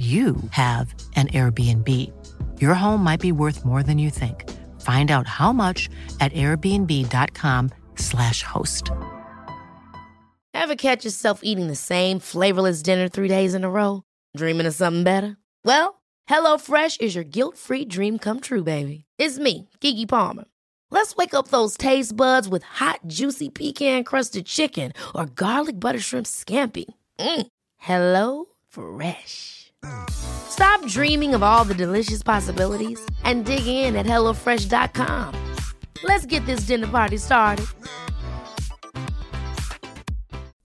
you have an Airbnb. Your home might be worth more than you think. Find out how much at airbnb.com/slash host. Ever catch yourself eating the same flavorless dinner three days in a row? Dreaming of something better? Well, HelloFresh is your guilt-free dream come true, baby. It's me, Kiki Palmer. Let's wake up those taste buds with hot, juicy pecan-crusted chicken or garlic butter shrimp scampi. Mm. Hello Fresh. Stop dreaming of all the delicious possibilities and dig in at HelloFresh.com. Let's get this dinner party started.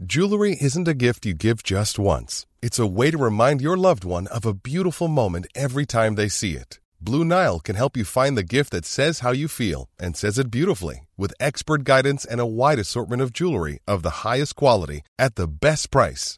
Jewelry isn't a gift you give just once. It's a way to remind your loved one of a beautiful moment every time they see it. Blue Nile can help you find the gift that says how you feel and says it beautifully with expert guidance and a wide assortment of jewelry of the highest quality at the best price.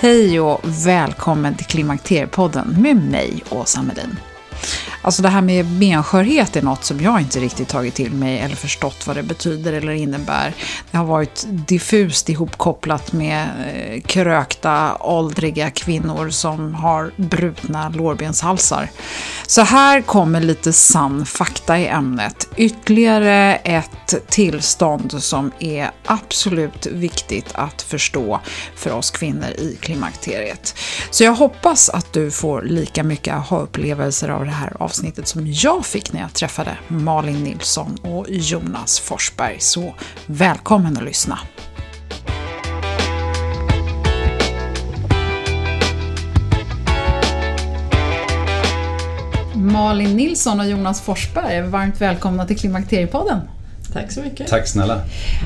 Hej och välkommen till Klimakteriepodden med mig, Åsa Melin. Alltså det här med benskörhet är något som jag inte riktigt tagit till mig eller förstått vad det betyder eller innebär. Det har varit diffust ihopkopplat med eh, krökta, åldriga kvinnor som har brutna lårbenshalsar. Så här kommer lite sann fakta i ämnet. Ytterligare ett tillstånd som är absolut viktigt att förstå för oss kvinnor i klimakteriet. Så jag hoppas att du får lika mycket aha-upplevelser av det här avsnittet som jag fick när jag träffade Malin Nilsson och Jonas Forsberg. Så välkommen att lyssna! Malin Nilsson och Jonas Forsberg, varmt välkomna till Klimakteriepodden. Tack så mycket. Tack snälla.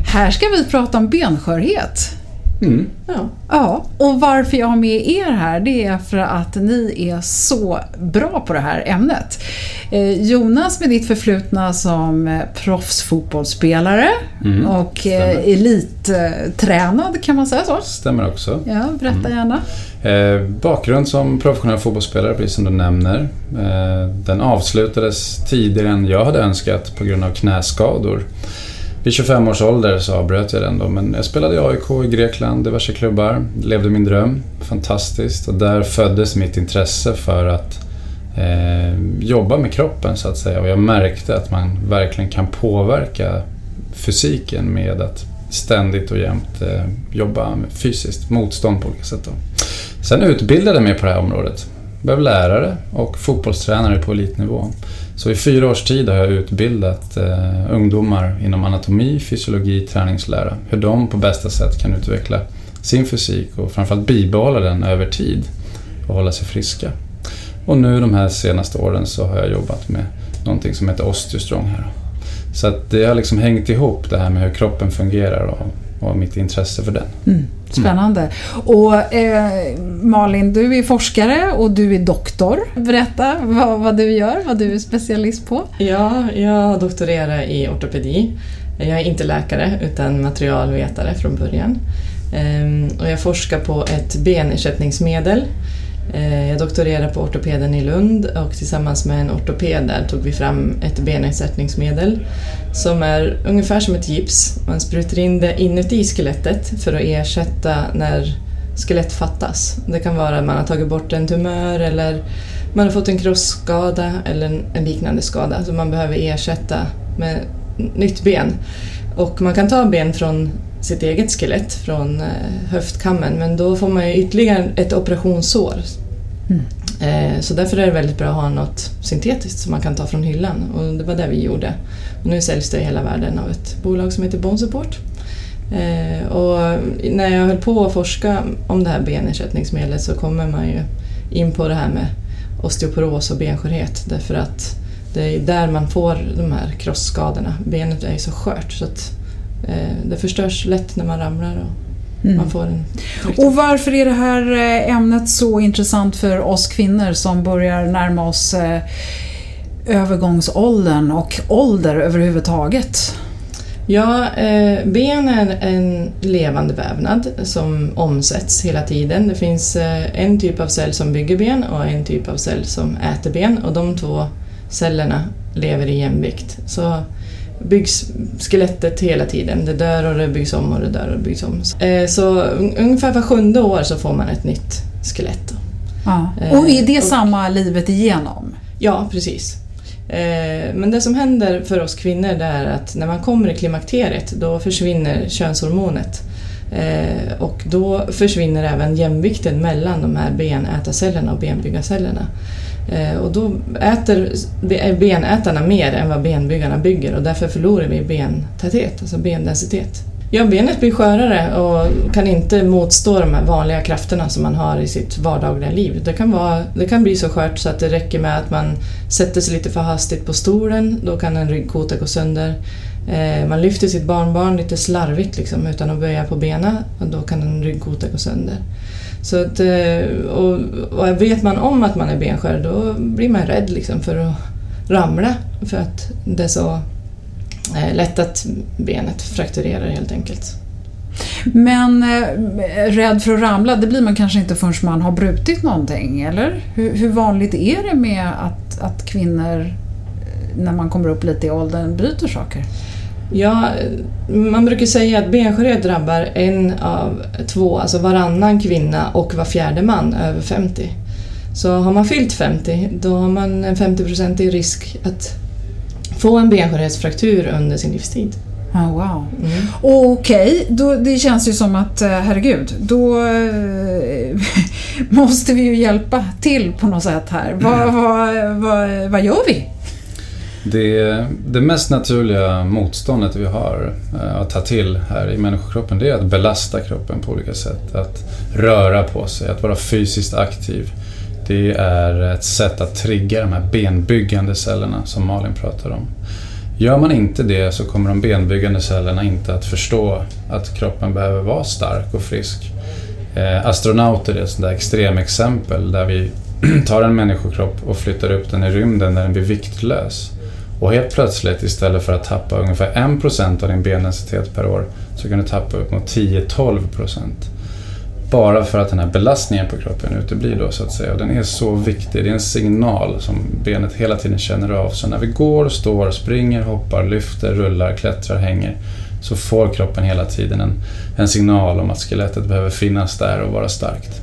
Här ska vi prata om benskörhet. Mm. Ja. Ja, och varför jag har med er här det är för att ni är så bra på det här ämnet. Eh, Jonas med ditt förflutna som eh, proffsfotbollsspelare Mm, och eh, stämmer. elittränad, kan man säga så? Stämmer också. Ja, berätta gärna. Eh, bakgrund som professionell fotbollsspelare, precis som du nämner. Eh, den avslutades tidigare än jag hade önskat på grund av knäskador. Vid 25 års ålder så avbröt jag den då, men jag spelade i AIK i Grekland, diverse klubbar. Levde min dröm. Fantastiskt. Och där föddes mitt intresse för att eh, jobba med kroppen så att säga. Och jag märkte att man verkligen kan påverka fysiken med att ständigt och jämt eh, jobba fysiskt motstånd på olika sätt. Då. Sen utbildade jag mig på det här området. Jag Blev lärare och fotbollstränare på elitnivå. Så i fyra års tid har jag utbildat eh, ungdomar inom anatomi, fysiologi, träningslära. Hur de på bästa sätt kan utveckla sin fysik och framförallt bibehålla den över tid och hålla sig friska. Och nu de här senaste åren så har jag jobbat med någonting som heter Osteostrong här. Så att det har liksom hängt ihop det här med hur kroppen fungerar och, och mitt intresse för den. Mm, spännande. Och eh, Malin, du är forskare och du är doktor. Berätta vad, vad du gör, vad du är specialist på. ja, jag doktorerar i ortopedi. Jag är inte läkare utan materialvetare från början. Ehm, Och jag forskar på ett benersättningsmedel. Eh, jag doktorerade på ortopeden i Lund och tillsammans med en ortoped där tog vi fram ett benersättningsmedel som är ungefär som ett gips. Man sprutar in det inuti skelettet för att ersätta när skelett fattas. Det kan vara att man har tagit bort en tumör eller man har fått en krossskada eller en liknande skada som man behöver ersätta med nytt ben. Och man kan ta ben från sitt eget skelett, från eh, höftkammen, men då får man ju ytterligare ett operationssår. Mm. Eh, så därför är det väldigt bra att ha något syntetiskt som man kan ta från hyllan och det var det vi gjorde. Och nu säljs det i hela världen av ett bolag som heter Bonsupport. Eh, och när jag höll på att forska om det här benersättningsmedlet så kommer man ju in på det här med osteoporos och benskörhet därför att det är där man får de här krossskadorna. Benet är ju så skört så att det förstörs lätt när man ramlar och Mm. man får en Och varför är det här eh, ämnet så intressant för oss kvinnor som börjar närma oss eh, övergångsåldern och ålder överhuvudtaget? Ja, eh, ben är en levande vävnad som omsätts hela tiden. Det finns eh, en typ av cell som bygger ben och en typ av cell som äter ben och de två cellerna lever i jämvikt. Så byggs skelettet hela tiden. Det dör och det byggs om och det dör och det byggs om. Eh, så un- ungefär var sjunde år så får man ett nytt skelett. Ja. Eh, Och är det och- samma livet igenom? Ja, precis. Eh, Men det som händer för oss kvinnor det är att när man kommer i klimakteriet då försvinner könshormonet. Och då försvinner även jämvikten mellan de här benätarcellerna och benbyggarcellerna. Eh, och då äter eh, benätarna mer än vad benbyggarna bygger och därför förlorar vi bentäthet, alltså bendensitet. Ja, benet blir skörare och kan inte motstå de här vanliga krafterna som man har i sitt vardagliga liv. Det kan, vara, det kan bli så skört så att det räcker med att man sätter sig lite för hastigt på stolen, då kan en ryggkota gå sönder. Eh, man lyfter sitt barnbarn lite slarvigt liksom, utan att böja på benen och då kan en ryggkota gå sönder. Så att, eh, och, och vet man om att man är benskör då blir man rädd liksom för att ramla för att det är så eh, lätt att benet frakturerar helt enkelt. Men eh, rädd för att ramla, det blir man kanske inte förrän man har brutit någonting, eller? Hur, hur vanligt är det med att, att kvinnor, eh, när man kommer upp lite i åldern, bryter saker? Ja, man brukar säga att benskörhet drabbar en av två, alltså varannan kvinna och var fjärde man över 50. Så har man fyllt 50 då har man en 50-procentig risk att få en benskörhetsfraktur under sin livstid. Oh, wow. Mm. Okej, då det känns ju som att, eh, herregud, då eh, måste vi ju hjälpa till på något sätt här. Vad, vad, vad, vad gör vi? Det, det mest naturliga motståndet vi har eh, att ta till här i människokroppen det är att belasta kroppen på olika sätt. Att röra på sig, att vara fysiskt aktiv. Det är ett sätt att trigga de här benbyggande cellerna som Malin pratar om. Gör man inte det så kommer de benbyggande cellerna inte att förstå att kroppen behöver vara stark och frisk. Eh, astronauter är ett sånt där extremexempel där vi tar en människokropp och flyttar upp den i rymden när den blir viktlös. Och helt plötsligt istället för att tappa ungefär 1% av din bendensitet per år så kan du tappa upp mot 10-12%. Bara för att den här belastningen på kroppen uteblir då så att säga. Och den är så viktig, det är en signal som benet hela tiden känner av. Så när vi går, står, springer, hoppar, lyfter, rullar, klättrar, hänger så får kroppen hela tiden en, en signal om att skelettet behöver finnas där och vara starkt.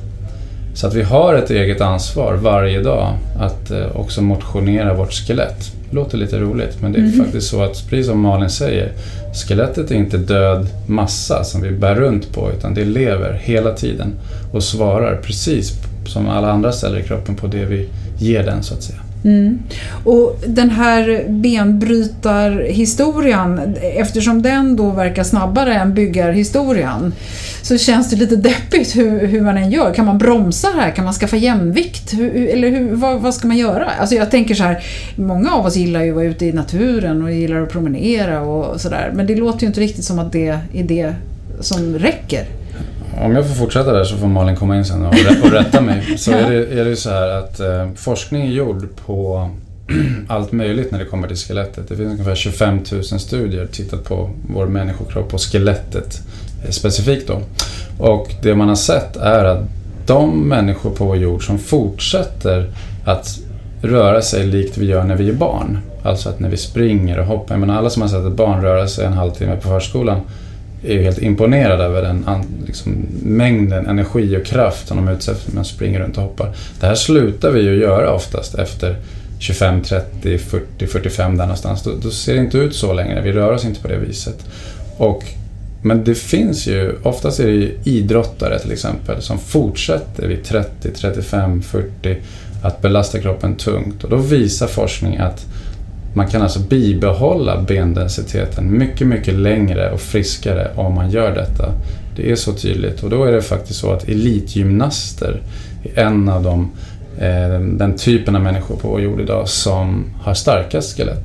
Så att vi har ett eget ansvar varje dag att eh, också motionera vårt skelett. Låter lite roligt men det är faktiskt så att, precis som Malin säger, skelettet är inte död massa som vi bär runt på utan det lever hela tiden och svarar precis som alla andra celler i kroppen på det vi ger den så att säga. Mm. Och den här benbrytarhistorien, eftersom den då verkar snabbare än byggarhistorien, så känns det lite deppigt hur, hur man än gör. Kan man bromsa här? Kan man skaffa jämvikt? Hur, eller hur, vad, vad ska man göra? Alltså jag tänker så här, många av oss gillar ju att vara ute i naturen och gillar att promenera och sådär, men det låter ju inte riktigt som att det är det som räcker. Om jag får fortsätta där så får Malin komma in sen och, rä- och rätta mig. Så är det, är det så här att eh, forskning är gjord på allt möjligt när det kommer till skelettet. Det finns ungefär 25 000 studier tittat på vår människokropp och skelettet eh, specifikt då. Och det man har sett är att de människor på vår jord som fortsätter att röra sig likt vi gör när vi är barn. Alltså att när vi springer och hoppar. Jag menar alla som har sett ett barn röra sig en halvtimme på förskolan är ju helt imponerad över den liksom, mängden energi och kraft som de utsätts för när de springer runt och hoppar. Det här slutar vi ju göra oftast efter 25, 30, 40, 45 där någonstans. Då, då ser det inte ut så längre. Vi rör oss inte på det viset. Och men det finns ju, oftast är det ju idrottare till exempel som fortsätter vid 30, 35, 40 att belasta kroppen tungt. Och då visar forskning att man kan alltså bibehålla bendensiteten mycket, mycket längre och friskare om man gör detta. Det är så tydligt och då är det faktiskt så att elitgymnaster är en av de, eh, den typen av människor på vår jord idag som har starkast skelett.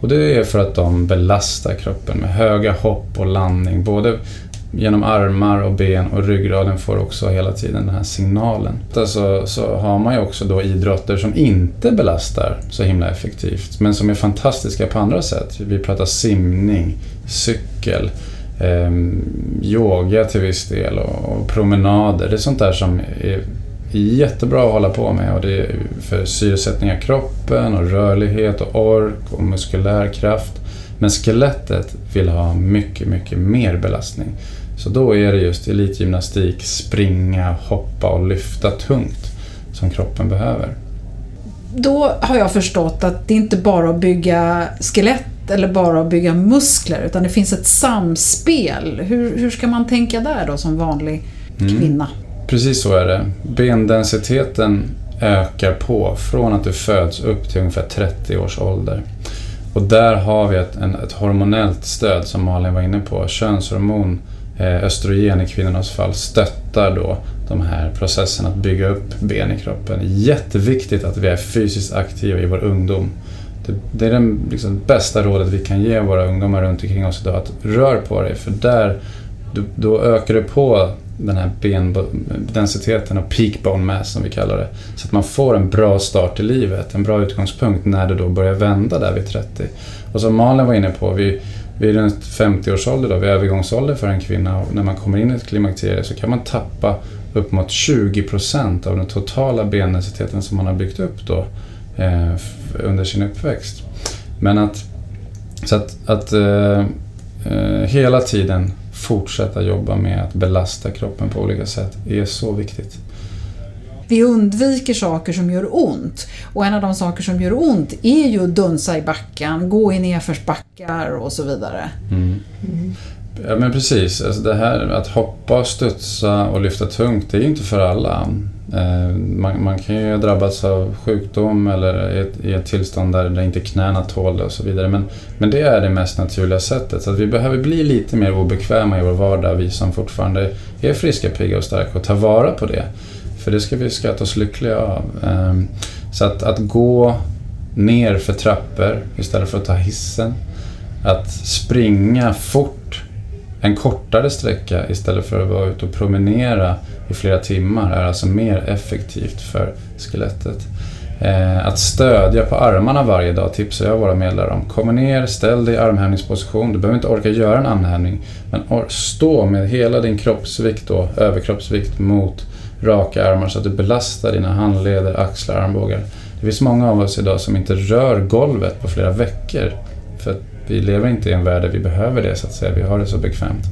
Och det är för att de belastar kroppen med höga hopp och landning, både genom armar och ben och ryggraden får också hela tiden den här signalen. Alltså, så har man ju också då idrotter som inte belastar så himla effektivt men som är fantastiska på andra sätt. Vi pratar simning, cykel, eh, yoga till viss del och, och promenader. Det är sånt där som är jättebra att hålla på med och det är för syresättning av kroppen och rörlighet och ork och muskulär kraft. Men skelettet vill ha mycket, mycket mer belastning. Så då är det just elitgymnastik, springa, hoppa och lyfta tungt som kroppen behöver. Då har jag förstått att det inte bara att bygga skelett eller bara att bygga muskler utan det finns ett samspel. Hur, hur ska man tänka där då som vanlig mm. kvinna? Mm. Precis så är det. Bendensiteten ökar på från att du föds upp till ungefär 30 års ålder. Och där har vi ett, en, ett hormonellt stöd som Malin var inne på. Könshormon Eh, östrogen i kvinnornas fall stöttar då de här processerna att bygga upp ben i kroppen. Jätteviktigt att vi är fysiskt aktiva i vår ungdom. Det, det är det liksom bästa rådet vi kan ge våra ungdomar runt omkring oss idag. Att rör på dig för där då, då ökar du på den här bendensiteten och peak bone mass som vi kallar det. Så att man får en bra start i livet, en bra utgångspunkt när det då börjar vända där vid 30. Och som Malin var inne på, vi, vid runt 50-årsålder, då, vid övergångsålder för en kvinna, när man kommer in i ett klimakterie så kan man tappa upp mot 20% av den totala bendensiteten som man har byggt upp då, eh, under sin uppväxt. Men att, så att, att eh, eh, hela tiden fortsätta jobba med att belasta kroppen på olika sätt är så viktigt. Vi undviker saker som gör ont. Och en av de saker som gör ont är ju att dunsa i backen, gå i nedförsbackar och så vidare. Mm. Mm. Ja men precis, alltså det här att hoppa, studsa och lyfta tungt, det är ju inte för alla. Eh, man, man, kan ju drabbas av sjukdom eller i ett, i ett tillstånd där, där inte knäna tål det och så vidare. Men, men det är det mest naturliga sättet. Så att vi behöver bli lite mer obekväma i vår vardag, vi som fortfarande är friska, pigga och starka och ta vara på det. För det ska vi skatta oss lyckliga av. Ehm, så att, att gå ner för trappor istället för att ta hissen. Att springa fort en kortare sträcka istället för att vara ute och promenera i flera timmar är alltså mer effektivt för skelettet. Eh, att stödja på armarna varje dag tipsar jag våra medlare om. Kom ner, ställ dig i armhävningsposition. Du behöver inte orka göra en armhävning. Men stå med hela din kroppsvikt, då, överkroppsvikt, mot raka armar så att du belastar dina handleder, axlar, armbågar. Det finns många av oss idag som inte rör golvet på flera veckor. För att vi lever inte i en värld där vi behöver det så att säga. Vi har det så bekvämt.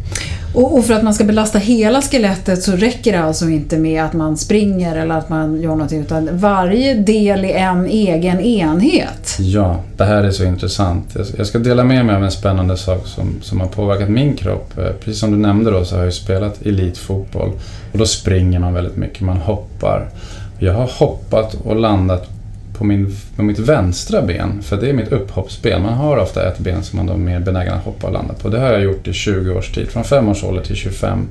Och, för att man ska belasta hela skelettet så räcker det alltså inte med att man springer eller att man gör någonting utan varje del är en egen enhet. Ja, det här är så intressant. Jag ska dela med mig av en spännande sak som, som har påverkat min kropp. Eh, precis som du nämnde då så har jag spelat elitfotboll och då springer man väldigt mycket, man hoppar. Jag har hoppat och landat på, min, på mitt vänstra ben, för det är mitt upphoppsben. Man har ofta ett ben som man är mer benägen att hoppa och landa på. Det har jag gjort i 20 års tid, från 5 års ålder till 25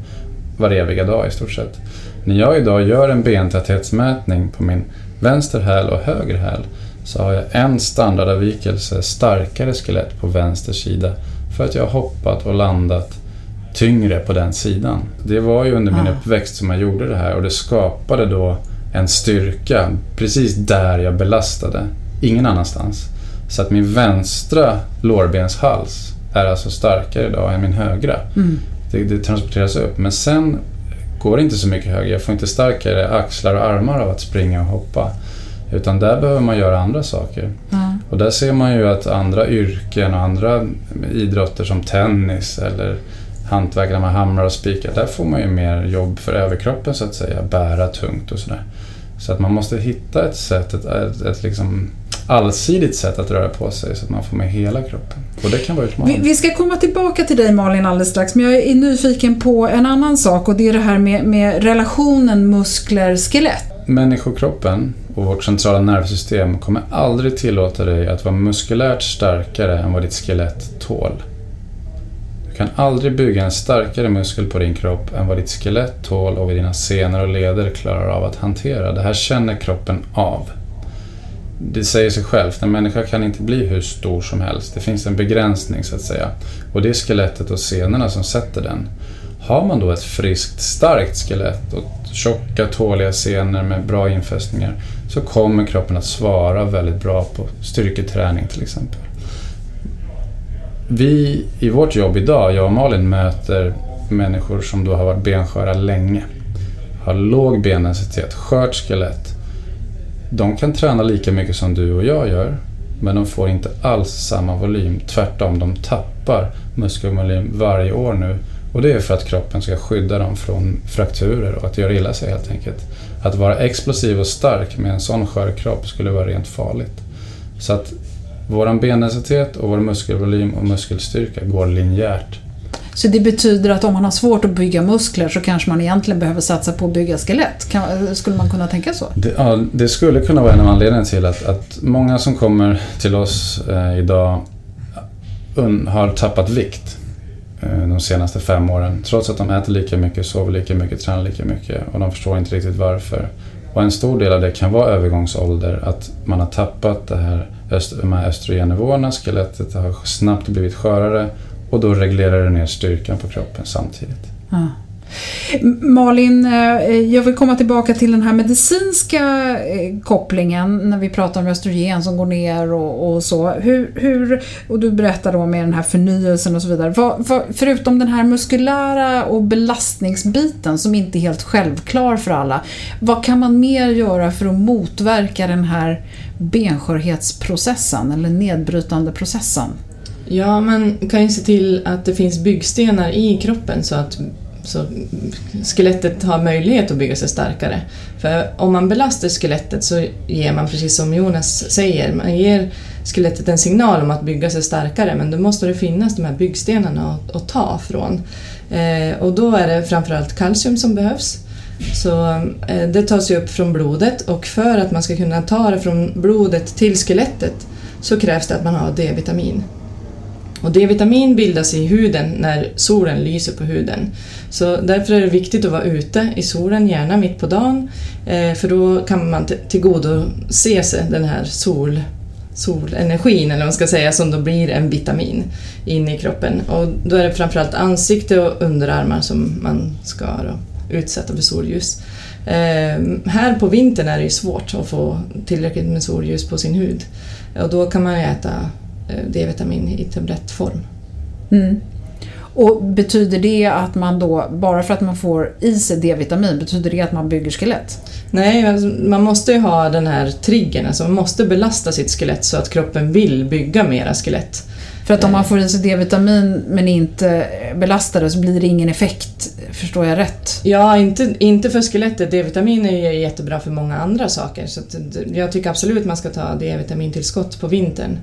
var eviga dag i stort sett. När jag idag gör en bentäthetsmätning på min vänster häl och höger häl så har jag en standardavvikelse starkare skelett på vänster sida för att jag har hoppat och landat tyngre på den sidan. Det var ju under min ah. uppväxt som jag gjorde det här och det skapade då en styrka precis där jag belastade, ingen annanstans. Så att min vänstra lårbenshals är alltså starkare idag än min högra. Mm. Det, det, transporteras upp. Men sen går det inte så mycket högre. Jag får inte starkare axlar och armar av att springa och hoppa. Utan där behöver man göra andra saker. Mm. Och där ser man ju att andra yrken och andra idrotter som tennis eller hantverk där man hamrar och spikar, där får man ju mer jobb för överkroppen så att säga, bära tungt och sådär. Så att man måste hitta ett sätt, ett, ett, ett liksom allsidigt sätt att röra på sig så att man får med hela kroppen. Och det kan vara Vi, utmanande. vi ska komma tillbaka till dig Malin alldeles strax, men jag är nyfiken på en annan sak och det är det här med, med relationen muskler-skelett. Människokroppen och vårt centrala nervsystem kommer aldrig tillåta dig att vara muskulärt starkare än vad ditt skelett tål. Kan aldrig bygga en starkare muskel på din kropp än vad ditt skelett tål och vad dina senor och leder klarar av att hantera. Det här känner kroppen av. Det säger sig självt, en människa kan inte bli hur stor som helst. Det finns en begränsning så att säga. Och det är skelettet och senorna som sätter den. Har man då ett friskt, starkt skelett och tjocka, tåliga senor med bra infästningar så kommer kroppen att svara väldigt bra på styrketräning till exempel. Vi i vårt jobb idag, jag och Malin, möter människor som då har varit bensköra länge. Har låg benensitet, skört skelett. De kan träna lika mycket som du och jag gör, men de får inte alls samma volym. Tvärtom, de tappar muskelvolym varje år nu. Och det är för att kroppen ska skydda dem från frakturer och att göra illa sig helt enkelt. Att vara explosiv och stark med en sån skör kropp skulle vara rent farligt. Så att vår bendensitet och vår muskelvolym och muskelstyrka går linjärt. Så det betyder att om man har svårt att bygga muskler så kanske man egentligen behöver satsa på att bygga skelett. Kan, skulle man kunna tänka så? Det, ja, det skulle kunna vara en av anledningarna till att, att många som kommer till oss eh, idag un, har tappat vikt eh, de senaste fem åren. Trots att de äter lika mycket, sover lika mycket, tränar lika mycket och de förstår inte riktigt varför. Och en stor del av det kan vara övergångsålder, att man har tappat det här, de här östrogennivåerna, skelettet har snabbt blivit skörare och då reglerar det ner styrkan på kroppen samtidigt. Ja. Malin, eh, jag vill komma tillbaka till den här medicinska eh, kopplingen när vi pratar om östrogen som går ner och, och så. Hur, hur, och du berättar då med den här förnyelsen och så vidare. Vad, vad, förutom den här muskulära och belastningsbiten som inte är helt självklar för alla. Vad kan man mer göra för att motverka den här benskörhetsprocessen eller nedbrytande processen? Ja, man kan ju se till att det finns byggstenar i kroppen så att så skelettet har möjlighet att bygga sig starkare. För om man belastar skelettet så ger man, precis som Jonas säger, man ger skelettet en signal om att bygga sig starkare men då måste det finnas de här byggstenarna att, att ta från. Eh, och då är det framförallt kalcium som behövs. Så eh, det tas ju upp från blodet och för att man ska kunna ta det från blodet till skelettet så krävs det att man har D-vitamin. Och D-vitamin bildas i huden när solen lyser på huden. Så därför är det viktigt att vara ute i solen, gärna mitt på dagen, eh, för då kan man tillgodose sig den här sol, solenergin, eller vad man ska säga, som då blir en vitamin inne i kroppen. Och då är det framförallt ansikte och underarmar som man ska då utsätta för solljus. Eh, här på vintern är det svårt att få tillräckligt med solljus på sin hud. Och då kan man äta D-vitamin i tablettform. Mm. Och betyder det att man då, bara för att man får i sig D-vitamin, betyder det att man bygger skelett? Nej, alltså, man måste ju ha den här triggern, alltså man måste belasta sitt skelett så att kroppen vill bygga mera skelett. För att om man får i sig D-vitamin men inte belastar det så blir det ingen effekt, förstår jag rätt? Ja, inte, inte för skelettet. D-vitamin är ju jättebra för många andra saker. Så jag tycker absolut man ska ta D-vitamintillskott på vintern.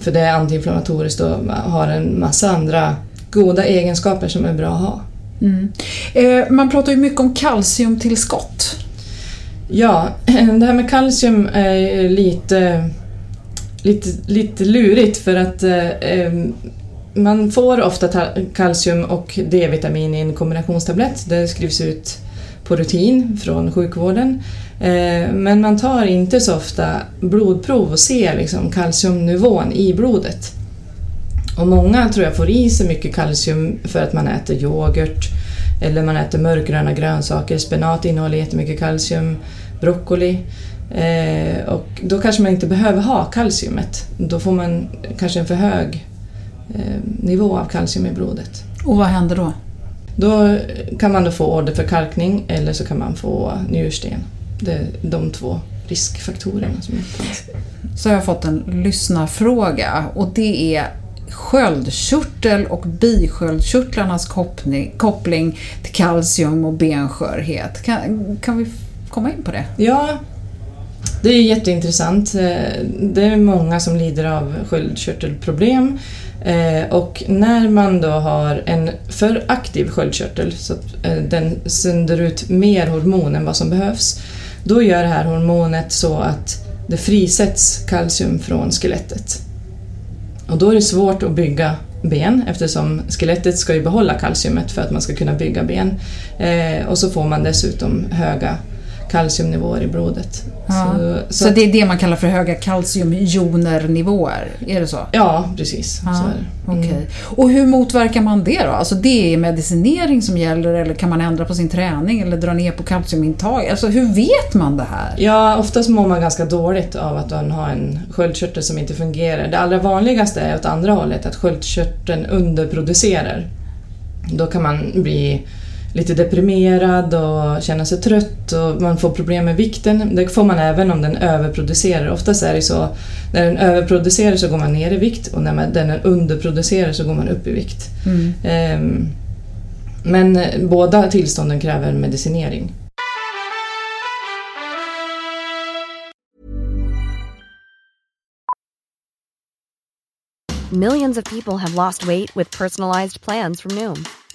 För det är antiinflammatoriskt och har en massa andra goda egenskaper som är bra att ha. Mm. Man pratar ju mycket om kalciumtillskott. Ja, det här med kalcium är lite, lite, lite lurigt för att eh, man får ofta kalcium och D-vitamin i en kombinationstablett. Det skrivs ut på rutin från sjukvården. Eh, men man tar inte så ofta blodprov och ser liksom kalciumnivån i blodet. Och många tror jag får i sig mycket kalcium för att man äter yoghurt eller man äter mörkgröna grönsaker. Spenat innehåller jättemycket kalcium, broccoli och då kanske man inte behöver ha kalciumet. Då får man kanske en för hög nivå av kalcium i blodet. Och vad händer då? Då kan man då få åderförkalkning eller så kan man få njursten. Det är de två riskfaktorerna som finns. Så har jag fått en lyssnarfråga och det är sköldkörtel och bisköldkörtlarnas koppling, koppling till kalcium och benskörhet. Kan, kan vi komma in på det? Ja, det är jätteintressant. Eh, det är många som lider av sköldkörtelproblem eh, och när man då har en för aktiv sköldkörtel så att eh, den sänder ut mer hormon än vad som behövs, då gör det här hormonet så att det frisätts kalcium från skelettet. Och då är det svårt att bygga ben eftersom skelettet ska ju behålla kalciumet för att man ska kunna bygga ben. och så får man dessutom höga kalciumnivåer i blodet. Ja. Så, så, så det är det man kallar för höga kalciumjonernivåer? Är det så? Ja, precis. Ja, mm. okay. Och hur motverkar man det då? Alltså det är medicinering som gäller eller kan man ändra på sin träning eller dra ner på kalciumintag? Alltså hur vet man det här? Ja, oftast mår man ganska dåligt av att man har en sköldkörtel som inte fungerar. Det allra vanligaste är åt andra hållet, att sköldkörteln underproducerar. Då kan man bli lite deprimerad och känna sig trött och man får problem med vikten. Det får man även om den överproducerar. Oftast är det så, när den överproducerar så går man ner i vikt och när den underproducerar så går man upp i vikt. Mm. Um, men båda tillstånden kräver medicinering. Millions of people have lost weight with personalized plans from Noom.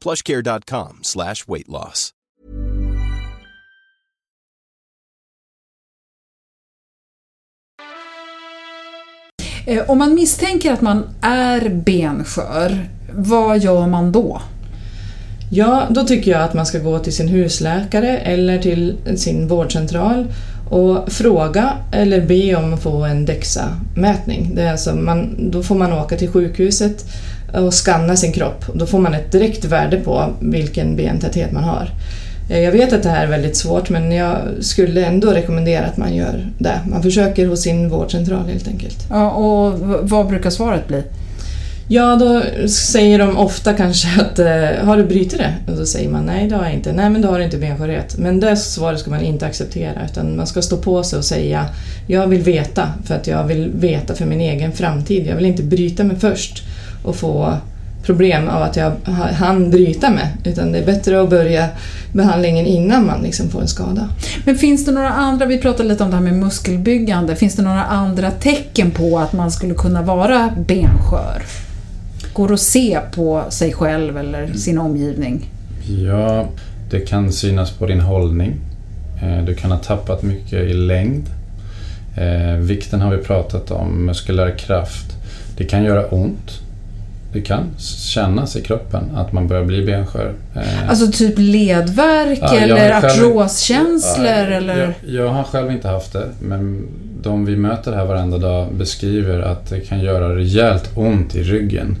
plushcare.com slash weight loss. Eh, om man misstänker att man är benskör, vad gör man då? Ja, då tycker jag att man ska gå till sin husläkare eller till sin vårdcentral och fråga eller be om att få en DEXA-mätning. Det är alltså man, då får man åka till sjukhuset och skanna sin kropp. Då får man ett direkt värde på vilken bentäthet man har. Eh, jag vet att det här är väldigt svårt men jag skulle ändå rekommendera att man gör det. Man försöker hos sin vårdcentral helt enkelt. Ja, och vad brukar svaret bli? Ja, då säger de ofta kanske att eh, har du brutit det? Och då säger man nej, det har jag inte. Nej, men då har du inte benskörhet. Men det svaret ska man inte acceptera utan man ska stå på sig och säga jag vill veta för att jag vill veta för min egen framtid. Jag vill inte bryta mig först och få problem av att jag hann bryta mig. Utan det är bättre att börja behandlingen innan man liksom får en skada. Men finns det några andra, vi pratade lite om det här med muskelbyggande, finns det några andra tecken på att man skulle kunna vara benskör? Går att se på sig själv eller sin omgivning? Ja, det kan synas på din hållning. Eh, du kan ha tappat mycket i längd. Eh, vikten har vi pratat om, muskulär kraft. Det kan göra ont det kan kännas i kroppen att man börjar bli benskör. Eh, alltså typ ledvärk ja, eller artroskänslor? Ja, eller? Jag, jag, har själv inte haft det, men de vi möter här varenda dag beskriver att det kan göra rejält ont i ryggen.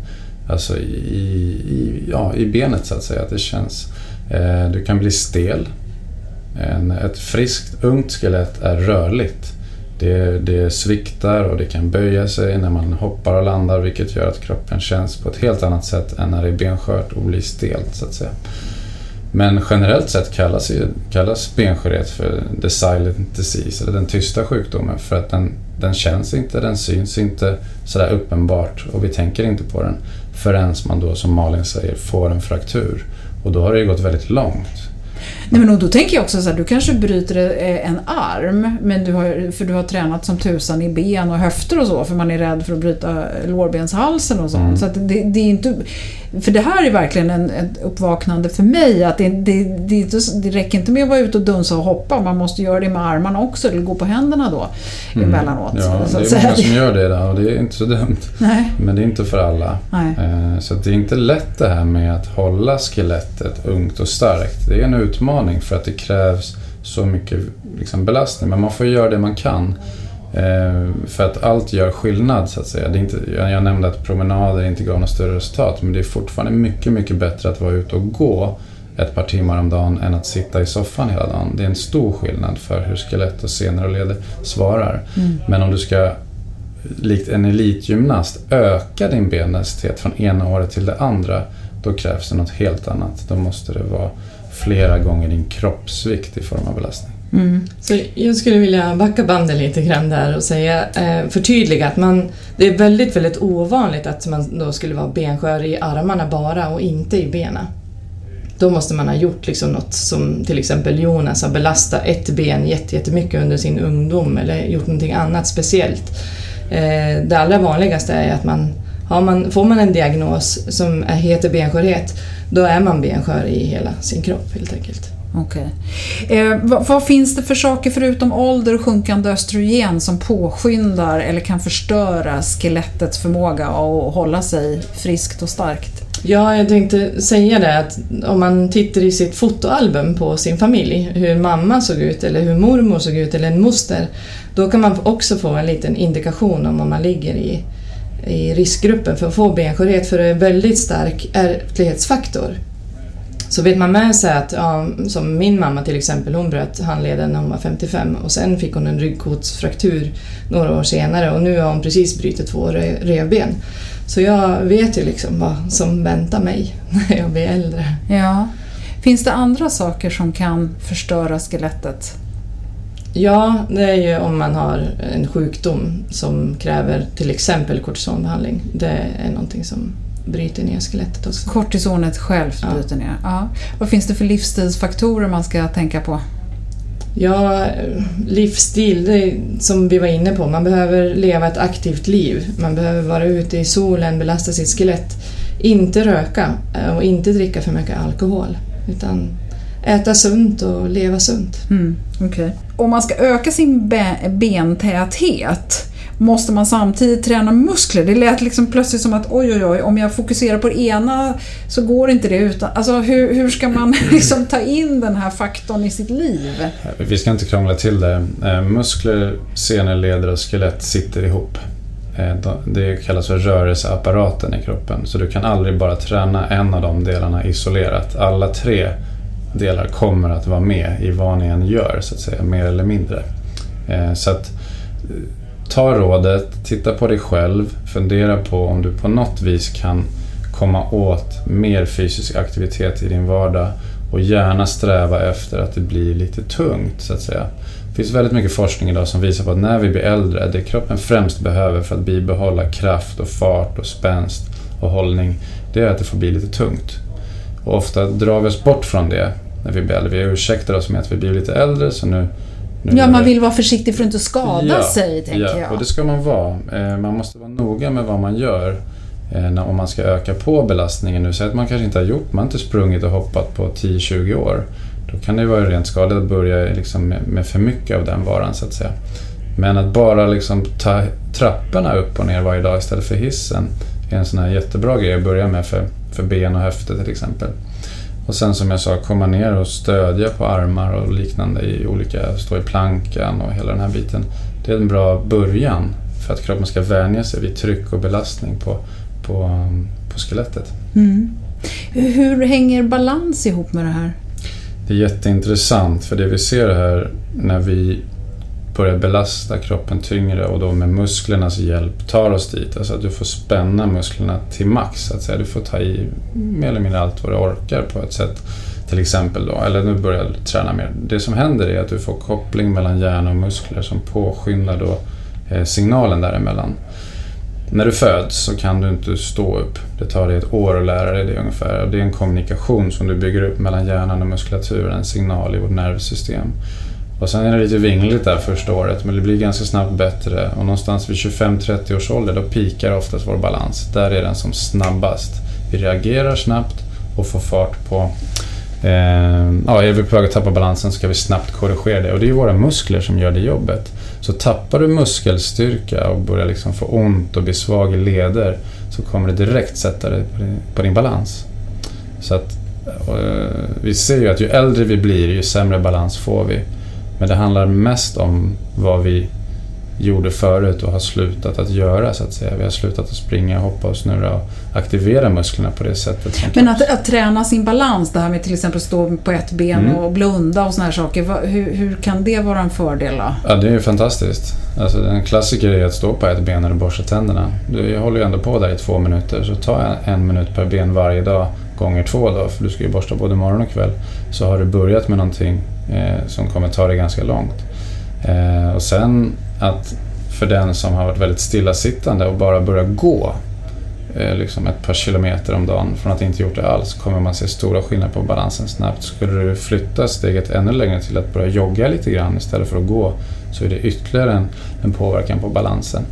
Alltså i, i, ja, i benet så att säga, att det känns. Eh, du kan bli stel. En, ett friskt, ungt skelett är rörligt. Det, det sviktar och det kan böja sig när man hoppar och landar vilket gör att kroppen känns på ett helt annat sätt än när det är benskört och blir stelt så att säga. Men generellt sett kallas, kallas benskörhet för the silent disease, eller den tysta sjukdomen, för att den, den känns inte, den syns inte sådär uppenbart och vi tänker inte på den förrän man då, som Malin säger, får en fraktur. Och då har det ju gått väldigt långt. Nej, men då tänker jag också så här, du kanske bryter eh, en arm, men du har, för du har tränat som tusan i ben och höfter och så, för man är rädd för att bryta lårbenshalsen och sånt. Mm. Så det, det, är inte, för det här är verkligen en, ett uppvaknande för mig, att det, det, det, det räcker inte med att vara ute och dunsa och hoppa, man måste göra det med armarna också, eller gå på händerna då mm. emellanåt. Ja, det är många som gör det och det är inte så dumt. Nej. Men det är inte för alla. Nej. Eh, så det är inte lätt det här med att hålla skelettet ungt och starkt. Det är en utmaning för att det krävs så mycket liksom, belastning, men man får göra det man kan. Eh, för att allt gör skillnad så att säga. Det är inte, jag nämnde att promenader inte gav något större resultat men det är fortfarande mycket, mycket bättre att vara ute och gå ett par timmar om dagen än att sitta i soffan hela dagen. Det är en stor skillnad för hur skelett och senor och leder svarar. Mm. Men om du ska, likt en elitgymnast, öka din bendensitet från ena året till det andra då krävs det något helt annat. Då måste det vara flera gånger din kroppsvikt i form av belastning. Mm. Så jag skulle vilja backa bandet lite grann där och säga, eh, förtydliga att man, det är väldigt, väldigt ovanligt att man då skulle vara benskör i armarna bara och inte i benen. Då måste man ha gjort liksom något som till exempel Jonas har belastat ett ben jättemycket under sin ungdom eller gjort någonting annat speciellt. Eh, det allra vanligaste är att man, har man, får man en diagnos som heter benskörhet, då är man benskör i hela sin kropp helt enkelt. Okej. Okay. Eh, vad, vad, finns det för saker förutom ålder och sjunkande östrogen som påskyndar eller kan förstöra skelettets förmåga att hålla sig friskt och starkt? Ja, jag tänkte säga det att om man tittar i sitt fotoalbum på sin familj, hur mamma såg ut eller hur mormor såg ut eller en moster, då kan man också få en liten indikation om man ligger i, i riskgruppen för att få benskörhet, för det är en väldigt stark ärftlighetsfaktor. Så vet man med sig att, ja, som min mamma till exempel, hon bröt handleden när hon var 55 och sen fick hon en ryggkotsfraktur några år senare och nu har hon precis brutit två revben. Så jag vet ju liksom vad som väntar mig när jag blir äldre. Ja. Finns det andra saker som kan förstöra skelettet? Ja, det är ju om man har en sjukdom som kräver till exempel kortisonbehandling. Det är någonting som bryter ner skelettet också. Kortisonet självt bryter ner. Ja. Vad finns det för livsstilsfaktorer man ska tänka på? Ja, livsstil, det är, som vi var inne på, man behöver leva ett aktivt liv. Man behöver vara ute i solen, belasta sitt skelett. Inte röka eh, och inte dricka för mycket alkohol. Utan äta sunt och leva sunt. Mm, okay. Om man ska öka sin bentäthet måste man samtidigt träna muskler? Det lät liksom plötsligt som att oj, oj, oj, om jag fokuserar på det ena så går inte det utan... Alltså hur, hur ska man liksom ta in den här faktorn i sitt liv? Vi ska inte krångla till det. Eh, muskler, senor, leder och skelett sitter ihop. Eh, det kallas för rörelseapparaten i kroppen. Så du kan aldrig bara träna en av de delarna isolerat. Alla tre delar kommer att vara med i vad ni än gör, så att säga, mer eller mindre. Eh, så att eh, ta rådet, titta på dig själv, fundera på om du på något vis kan komma åt mer fysisk aktivitet i din vardag och gärna sträva efter att det blir lite tungt så att säga. Det finns väldigt mycket forskning idag som visar på att när vi blir äldre, det kroppen främst behöver för att bibehålla kraft och fart och spänst och hållning, det är att det får bli lite tungt. Och ofta drar vi oss bort från det när vi blir äldre. Vi ursäktar oss med att vi blir lite äldre så nu Ja, man vill vara försiktig för att inte skada ja, sig, tänker ja, jag. och det ska man vara. Eh, man måste vara noga med vad man gör eh, om man ska öka på belastningen nu. Säg att man kanske inte har gjort, man har inte sprungit och hoppat på 10-20 år. Då kan det vara rent skadligt att börja liksom med för mycket av den varan, så att säga. Men att bara liksom ta trapporna upp och ner varje dag istället för hissen är en sån här jättebra grej att börja med för, för ben och höfter till exempel. Och sen som jag sa, komma ner och stödja på armar och liknande i olika, stå i plankan och hela den här biten. Det är en bra början för att kroppen ska vänja sig vid tryck och belastning på, på, på skelettet. Mm. Hur hänger balans ihop med det här? Det är jätteintressant för det vi ser här när vi börjar belasta kroppen tyngre och då med musklernas hjälp tar oss dit. Alltså att du får spänna musklerna till max. Så att säga. Du får ta i mer eller mindre allt vad du orkar på ett sätt. till exempel då, eller nu börjar jag träna mer. Det som händer är att du får koppling mellan hjärna och muskler som påskyndar då eh, signalen däremellan. När du föds så kan du inte stå upp. Det tar dig ett år att lära dig det ungefär. Det är en kommunikation som du bygger upp mellan hjärnan och muskulaturen, en signal i vårt nervsystem. Och sen är det lite vingligt där första året men det blir ganska snabbt bättre och någonstans vid 25-30 års ålder då pikar oftast vår balans. Där är den som snabbast. Vi reagerar snabbt och får fart på eh, ja, är vi på väg att tappa balansen så ska vi snabbt korrigera det och det är ju våra muskler som gör det jobbet. Så tappar du muskelstyrka och börjar liksom få ont och bli svag i leder så kommer det direkt sätta dig på din balans. Så att, eh, vi ser ju att ju äldre vi blir ju sämre balans får vi. Men det handlar mest om vad vi gjorde förut och har slutat att göra så att säga. Vi har slutat att springa, hoppa och snurra och aktivera musklerna på det sättet. Men att, att, träna sin balans, det här med till exempel stå på ett ben mm. och blunda och såna här saker. Hur, hur, kan det vara en fördel då? Ja, det är ju fantastiskt. Alltså, en klassiker är att stå på ett ben när du borstar tänderna. Du håller ju ändå på där i två minuter, så ta en, en minut per ben varje dag gånger två då, för du ska ju borsta både morgon och kväll. Så har du börjat med någonting eh, som kommer ta dig ganska långt. Eh, och sen att för den som har varit väldigt stillasittande och bara börjar gå eh, liksom ett par kilometer om dagen från att inte gjort det alls kommer man se stora skillnader på balansen snabbt. Skulle du flytta steget ännu längre till att börja jogga lite grann istället för att gå så är det ytterligare en, en påverkan på balansen.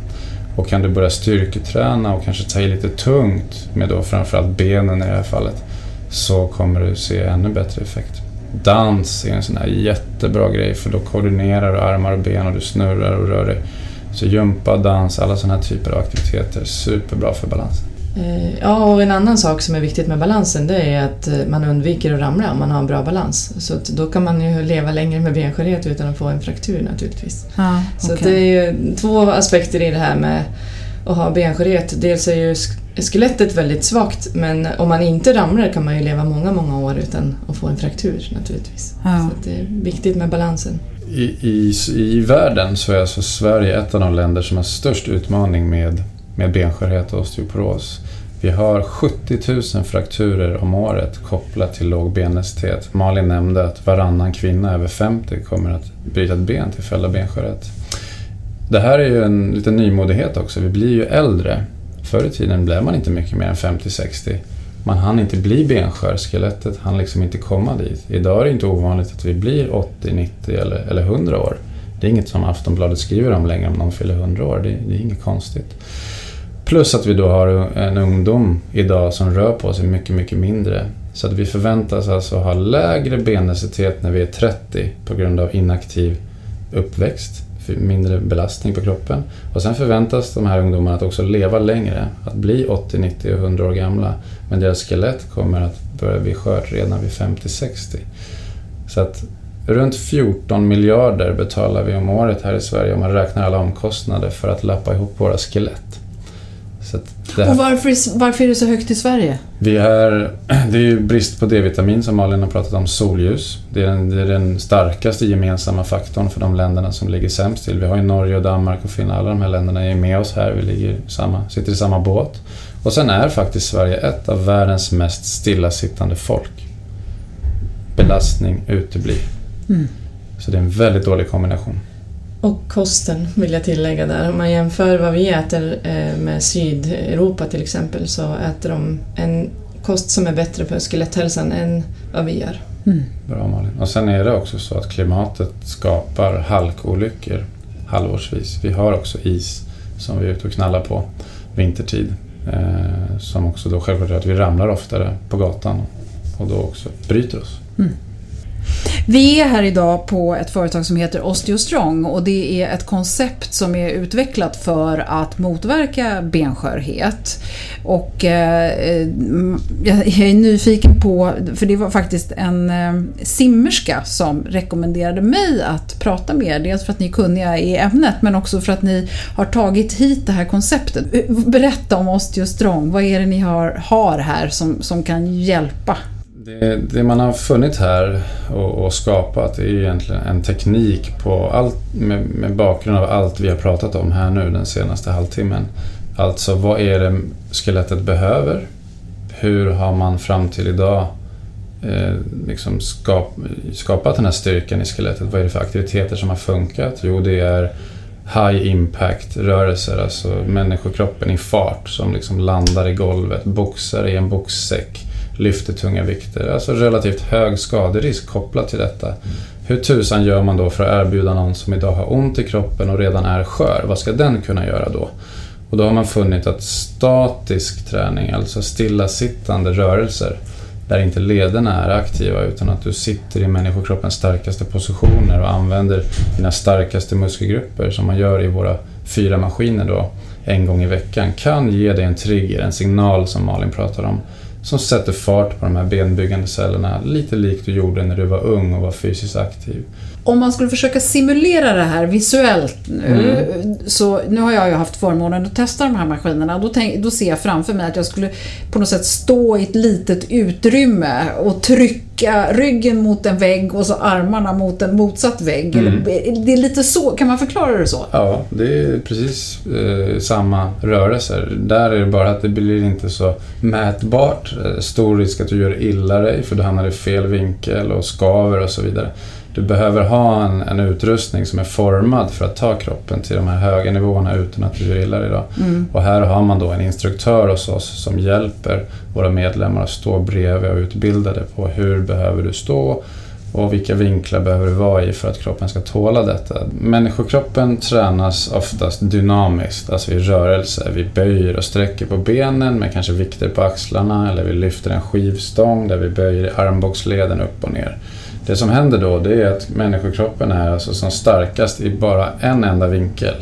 Och kan du börja styrketräna och kanske ta i lite tungt med då framförallt benen i det här fallet så kommer du se ännu bättre effekt. Dans är en sån här jättebra grej för då koordinerar du armar och ben och du snurrar och rör dig. Så gympa, dans, alla sådana här typer av aktiviteter, superbra för balansen. Eh, ja, och en annan sak som är viktigt med balansen det är att eh, man undviker att ramla om man har en bra balans. Så då kan man ju leva längre med benskörhet utan att få en fraktur naturligtvis. Ah, okay. Så det är ju två aspekter i det här med att ha benskörhet. Dels är ju skelettet väldigt svagt men om man inte ramlar kan man ju leva många, många år utan att få en fraktur naturligtvis. Ah. Så det är viktigt med balansen. I, i, I världen så är alltså Sverige ett av de länder som har störst utmaning med, med benskörhet och osteoporos. Vi har 70 000 frakturer om året kopplat till låg bendensitet. Malin nämnde att varannan kvinna över 50 kommer att bryta ett ben till följd av benskörhet. Det här är ju en liten nymodighet också. Vi blir ju äldre. Förr i tiden blev man inte mycket mer än 50-60. Man hann inte bli benskör, skelettet hann liksom inte komma dit. Idag är det inte ovanligt att vi blir 80, 90 eller, eller 100 år. Det är inget som Aftonbladet skriver om längre om någon fyller 100 år. Det, det är inget konstigt. Plus att vi då har en ungdom idag som rör på sig mycket, mycket mindre. Så att vi förväntas alltså ha lägre bendensitet när vi är 30 på grund av inaktiv uppväxt, mindre belastning på kroppen. Och sen förväntas de här ungdomarna att också leva längre, att bli 80, 90 och 100 år gamla. Men deras skelett kommer att börja bli skört redan vid 50-60. Så att runt 14 miljarder betalar vi om året här i Sverige om man räknar alla omkostnader för att lappa ihop våra skelett. Och varför, varför är det så högt i Sverige? Vi är, det är ju brist på D-vitamin som Malin har pratat om, solljus. Det är, den, det är den starkaste gemensamma faktorn för de länderna som ligger sämst till. Vi har ju Norge och Danmark och Finland, alla de här länderna är med oss här, vi ligger samma, sitter i samma båt. Och sen är faktiskt Sverige ett av världens mest stillasittande folk. Belastning uteblir. Mm. Så det är en väldigt dålig kombination. Och kosten vill jag tillägga där. Om man jämför vad vi äter eh, med Sydeuropa till exempel så äter de en kost som är bättre för skeletthälsan än vad vi gör. Mm. Bra Malin. Och sen är det också så att klimatet skapar halkolyckor halvårsvis. Vi har också is som vi är ute och knallar på vintertid. Eh, som också då självklart gör att vi ramlar oftare på gatan och då också bryter oss. Mm. Vi är här idag på ett företag som heter OsteoStrong och det är ett koncept som är utvecklat för att motverka benskörhet. Och eh, eh jag är nyfiken på, för det var faktiskt en eh, simmerska som rekommenderade mig att prata med er. Dels för att ni är kunniga i ämnet men också för att ni har tagit hit det här konceptet. Eh, berätta om OsteoStrong, vad är det ni har, har här som, som kan hjälpa det, det, man har funnit här och, och, skapat är egentligen en teknik på allt, med, med, bakgrund av allt vi har pratat om här nu den senaste halvtimmen. Alltså vad är det skelettet behöver? Hur har man fram till idag eh, liksom skap, skapat den här styrkan i skelettet? Vad är det för aktiviteter som har funkat? Jo, det är high impact rörelser, alltså människokroppen i fart som liksom landar i golvet, boxar i en boxsäck, lyfter tunga vikter. Alltså relativt hög skaderisk kopplat till detta. Hur tusan gör man då för att erbjuda någon som idag har ont i kroppen och redan är skör? Vad ska den kunna göra då? Och då har man funnit att statisk träning, alltså stillasittande rörelser, där inte lederna är aktiva utan att du sitter i människokroppens starkaste positioner och använder dina starkaste muskelgrupper som man gör i våra fyra maskiner då en gång i veckan kan ge dig en trigger, en signal som Malin pratar om som sätter fart på de här benbyggande cellerna lite likt du gjorde när du var ung och var fysiskt aktiv om man skulle försöka simulera det här visuellt nu, mm. så nu har jag ju haft förmånen att testa de här maskinerna. Då, tänk, då ser jag framför mig att jag skulle på något sätt stå i ett litet utrymme och trycka ryggen mot en vägg och så armarna mot en motsatt vägg. Mm. Det är lite så, kan man förklara det så? Ja, det är precis eh, samma rörelser. Där är det bara att det blir inte så mätbart. Eh, stor risk att du gör illa dig för du hamnar i fel vinkel och skaver och så vidare. Du behöver ha en, en, utrustning som är formad för att ta kroppen till de här höga nivåerna utan att du gör illa dig. Mm. Och här har man då en instruktör hos oss som hjälper våra medlemmar att stå bredvid och utbildade på hur behöver du stå och vilka vinklar behöver du vara i för att kroppen ska tåla detta. Människokroppen tränas oftast dynamiskt, alltså i rörelse. Vi böjer och sträcker på benen med kanske vikter på axlarna eller vi lyfter en skivstång där vi böjer armbågsleden upp och ner. Det som händer då det är att människokroppen är alltså som starkast i bara en enda vinkel.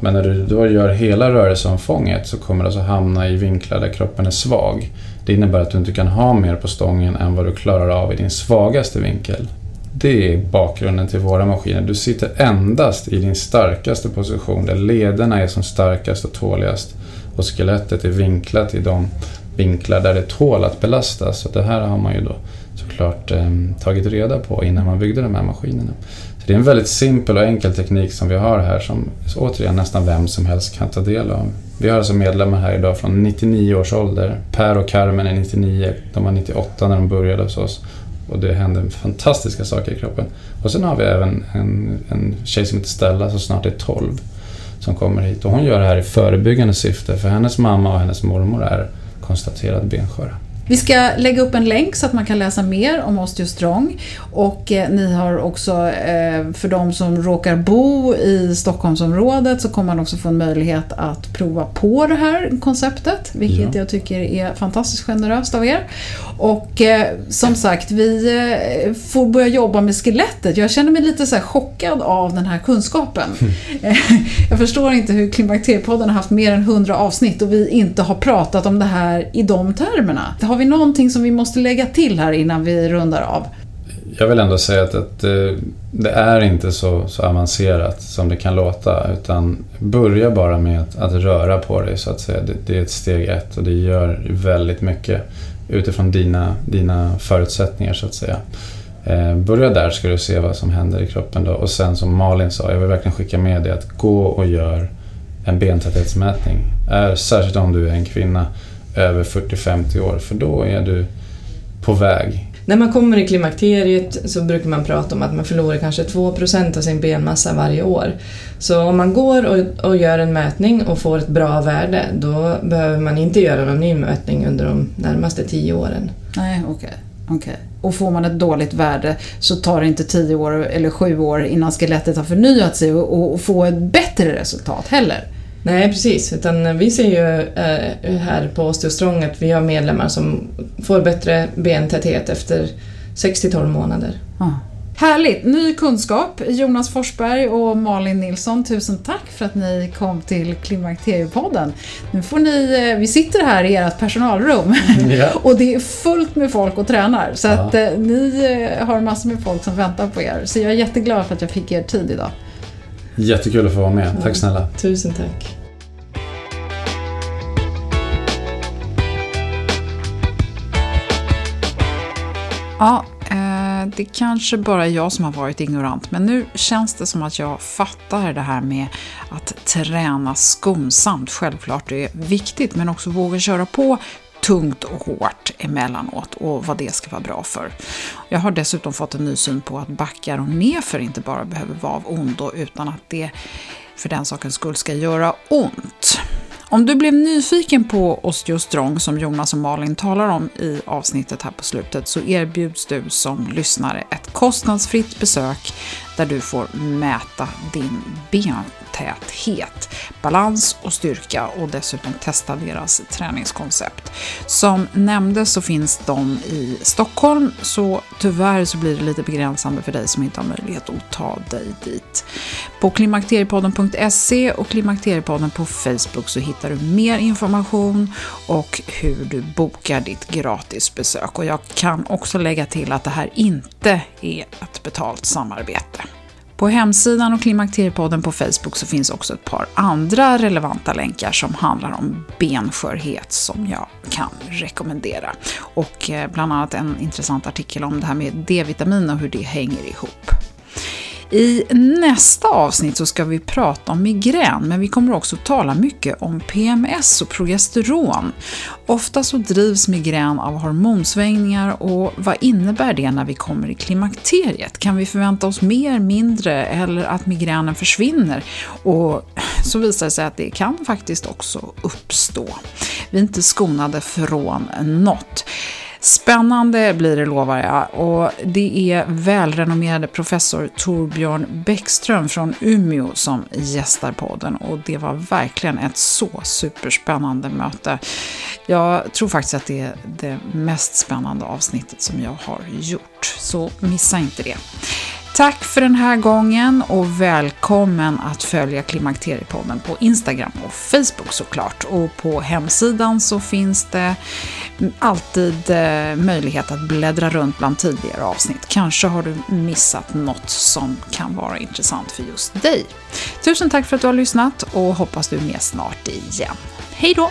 Men när du då gör hela rörelseomfånget så kommer du alltså hamna i vinklar där kroppen är svag. Det innebär att du inte kan ha mer på stången än vad du klarar av i din svagaste vinkel. Det är bakgrunden till våra maskiner. Du sitter endast i din starkaste position där lederna är som starkast och tåligast och skelettet är vinklat i de vinklar där det tål att belastas. Så det här har man ju då såklart eh, tagit reda på innan man byggde de här maskinerna. Så det är en väldigt simpel och enkel teknik som vi har här som återigen nästan vem som helst kan ta del av. Vi har alltså medlemmar här idag från 99 års ålder. Per och Carmen är 99, de var 98 när de började hos oss. Och det händer fantastiska saker i kroppen. Och sen har vi även en, en tjej som heter Stella som snart är 12 som kommer hit. Och hon gör det här i förebyggande syfte för hennes mamma och hennes mormor är konstaterat bensköra. Vi ska lägga upp en länk så att man kan läsa mer om Osteostrong. Och eh, ni har också, eh, för de som råkar bo i Stockholmsområdet, så kommer man också få en möjlighet att prova på det här konceptet. Vilket ja. jag tycker är fantastiskt generöst av er. Och eh, som sagt, vi får börja jobba med skelettet. Jag känner mig lite så chockad av den här kunskapen. Mm. jag förstår inte hur Klimakteriepodden har haft mer än 100 avsnitt och vi inte har pratat om det här i de termerna. Har vi någonting som vi måste lägga till här innan vi rundar av? Jag vill ändå säga att, att eh, det är inte så, så, avancerat som det kan låta. Utan börja bara med att, att röra på dig så att säga. Det, det, är ett steg ett och det gör väldigt mycket utifrån dina, dina förutsättningar så att säga. Eh, börja där ska du se vad som händer i kroppen då. Och sen som Malin sa, jag vill verkligen skicka med dig att gå och gör en bentäthetsmätning. Är, särskilt om du är en kvinna över 40-50 år för då är du på väg. När man kommer i klimakteriet så brukar man prata om att man förlorar kanske 2% av sin benmassa varje år. Så om man går och, och, gör en mätning och får ett bra värde då behöver man inte göra någon ny mätning under de närmaste 10 åren. Nej, okej. Okay. okay. Och får man ett dåligt värde så tar det inte 10 år eller 7 år innan skelettet har förnyat sig och, och få ett bättre resultat heller. Nej, precis. Utan vi ser ju äh, här på Osteostrong att vi har medlemmar som får bättre bentäthet efter 6-12 månader. Ah. Härligt! Ny kunskap. Jonas Forsberg och Malin Nilsson, tusen tack för att ni kom till Klimakteriepodden. Nu får ni, eh, vi sitter här i ert personalrum ja. och det är fullt med folk och tränar. Så att ja. Eh, ni har massor med folk som väntar på er. Så jag är jätteglad för att jag fick er tid idag. Jättekul att få vara med. Tack snälla. Tusen tack. Ja, eh, det kanske bara är jag som har varit ignorant, men nu känns det som att jag fattar det här med att träna skonsamt. Självklart det är viktigt, men också våga köra på tungt och hårt emellanåt och vad det ska vara bra för. Jag har dessutom fått en ny syn på att backar och nerför inte bara behöver vara av ondo utan att det för den sakens skull ska göra ont. Om du blev nyfiken på osteostrong som Jonas och Malin talar om i avsnittet här på slutet så erbjuds du som lyssnare ett kostnadsfritt besök där du får mäta din ben täthet, balans och styrka och dessutom testa deras träningskoncept. Som nämndes så finns de i Stockholm så tyvärr så blir det lite begränsande för dig som inte har möjlighet att ta dig dit. På klimakteriepodden.se och Klimakteriepodden på Facebook så hittar du mer information och hur du bokar ditt gratisbesök. Och jag kan också lägga till att det här inte är ett betalt samarbete. På hemsidan och Klimakteriepodden på Facebook så finns också ett par andra relevanta länkar som handlar om benskörhet som jag kan rekommendera. Och eh, bland annat en intressant artikel om det här med D-vitamin och hur det hänger ihop. I nästa avsnitt så ska vi prata om migrän, men vi kommer också tala mycket om PMS och progesteron. Ofta så drivs migrän av hormonsvängningar och vad innebär det när vi kommer i klimakteriet? Kan vi förvänta oss mer, mindre eller att migränen försvinner? Och så visar det sig att det kan faktiskt också uppstå. Vi är inte skonade från något. Spännande blir det lovar jag och det är välrenommerade professor Torbjörn Bäckström från Umeå som gästar podden och det var verkligen ett så superspännande möte. Jag tror faktiskt att det är det mest spännande avsnittet som jag har gjort, så missa inte det. Tack för den här gången och välkommen att följa Klimakteriepodden på Instagram och Facebook såklart. Och på hemsidan så finns det alltid eh, möjlighet att bläddra runt bland tidigare avsnitt. Kanske har du missat något som kan vara intressant för just dig. Tusen tack för att du har lyssnat och hoppas du är med snart igen. Hej då!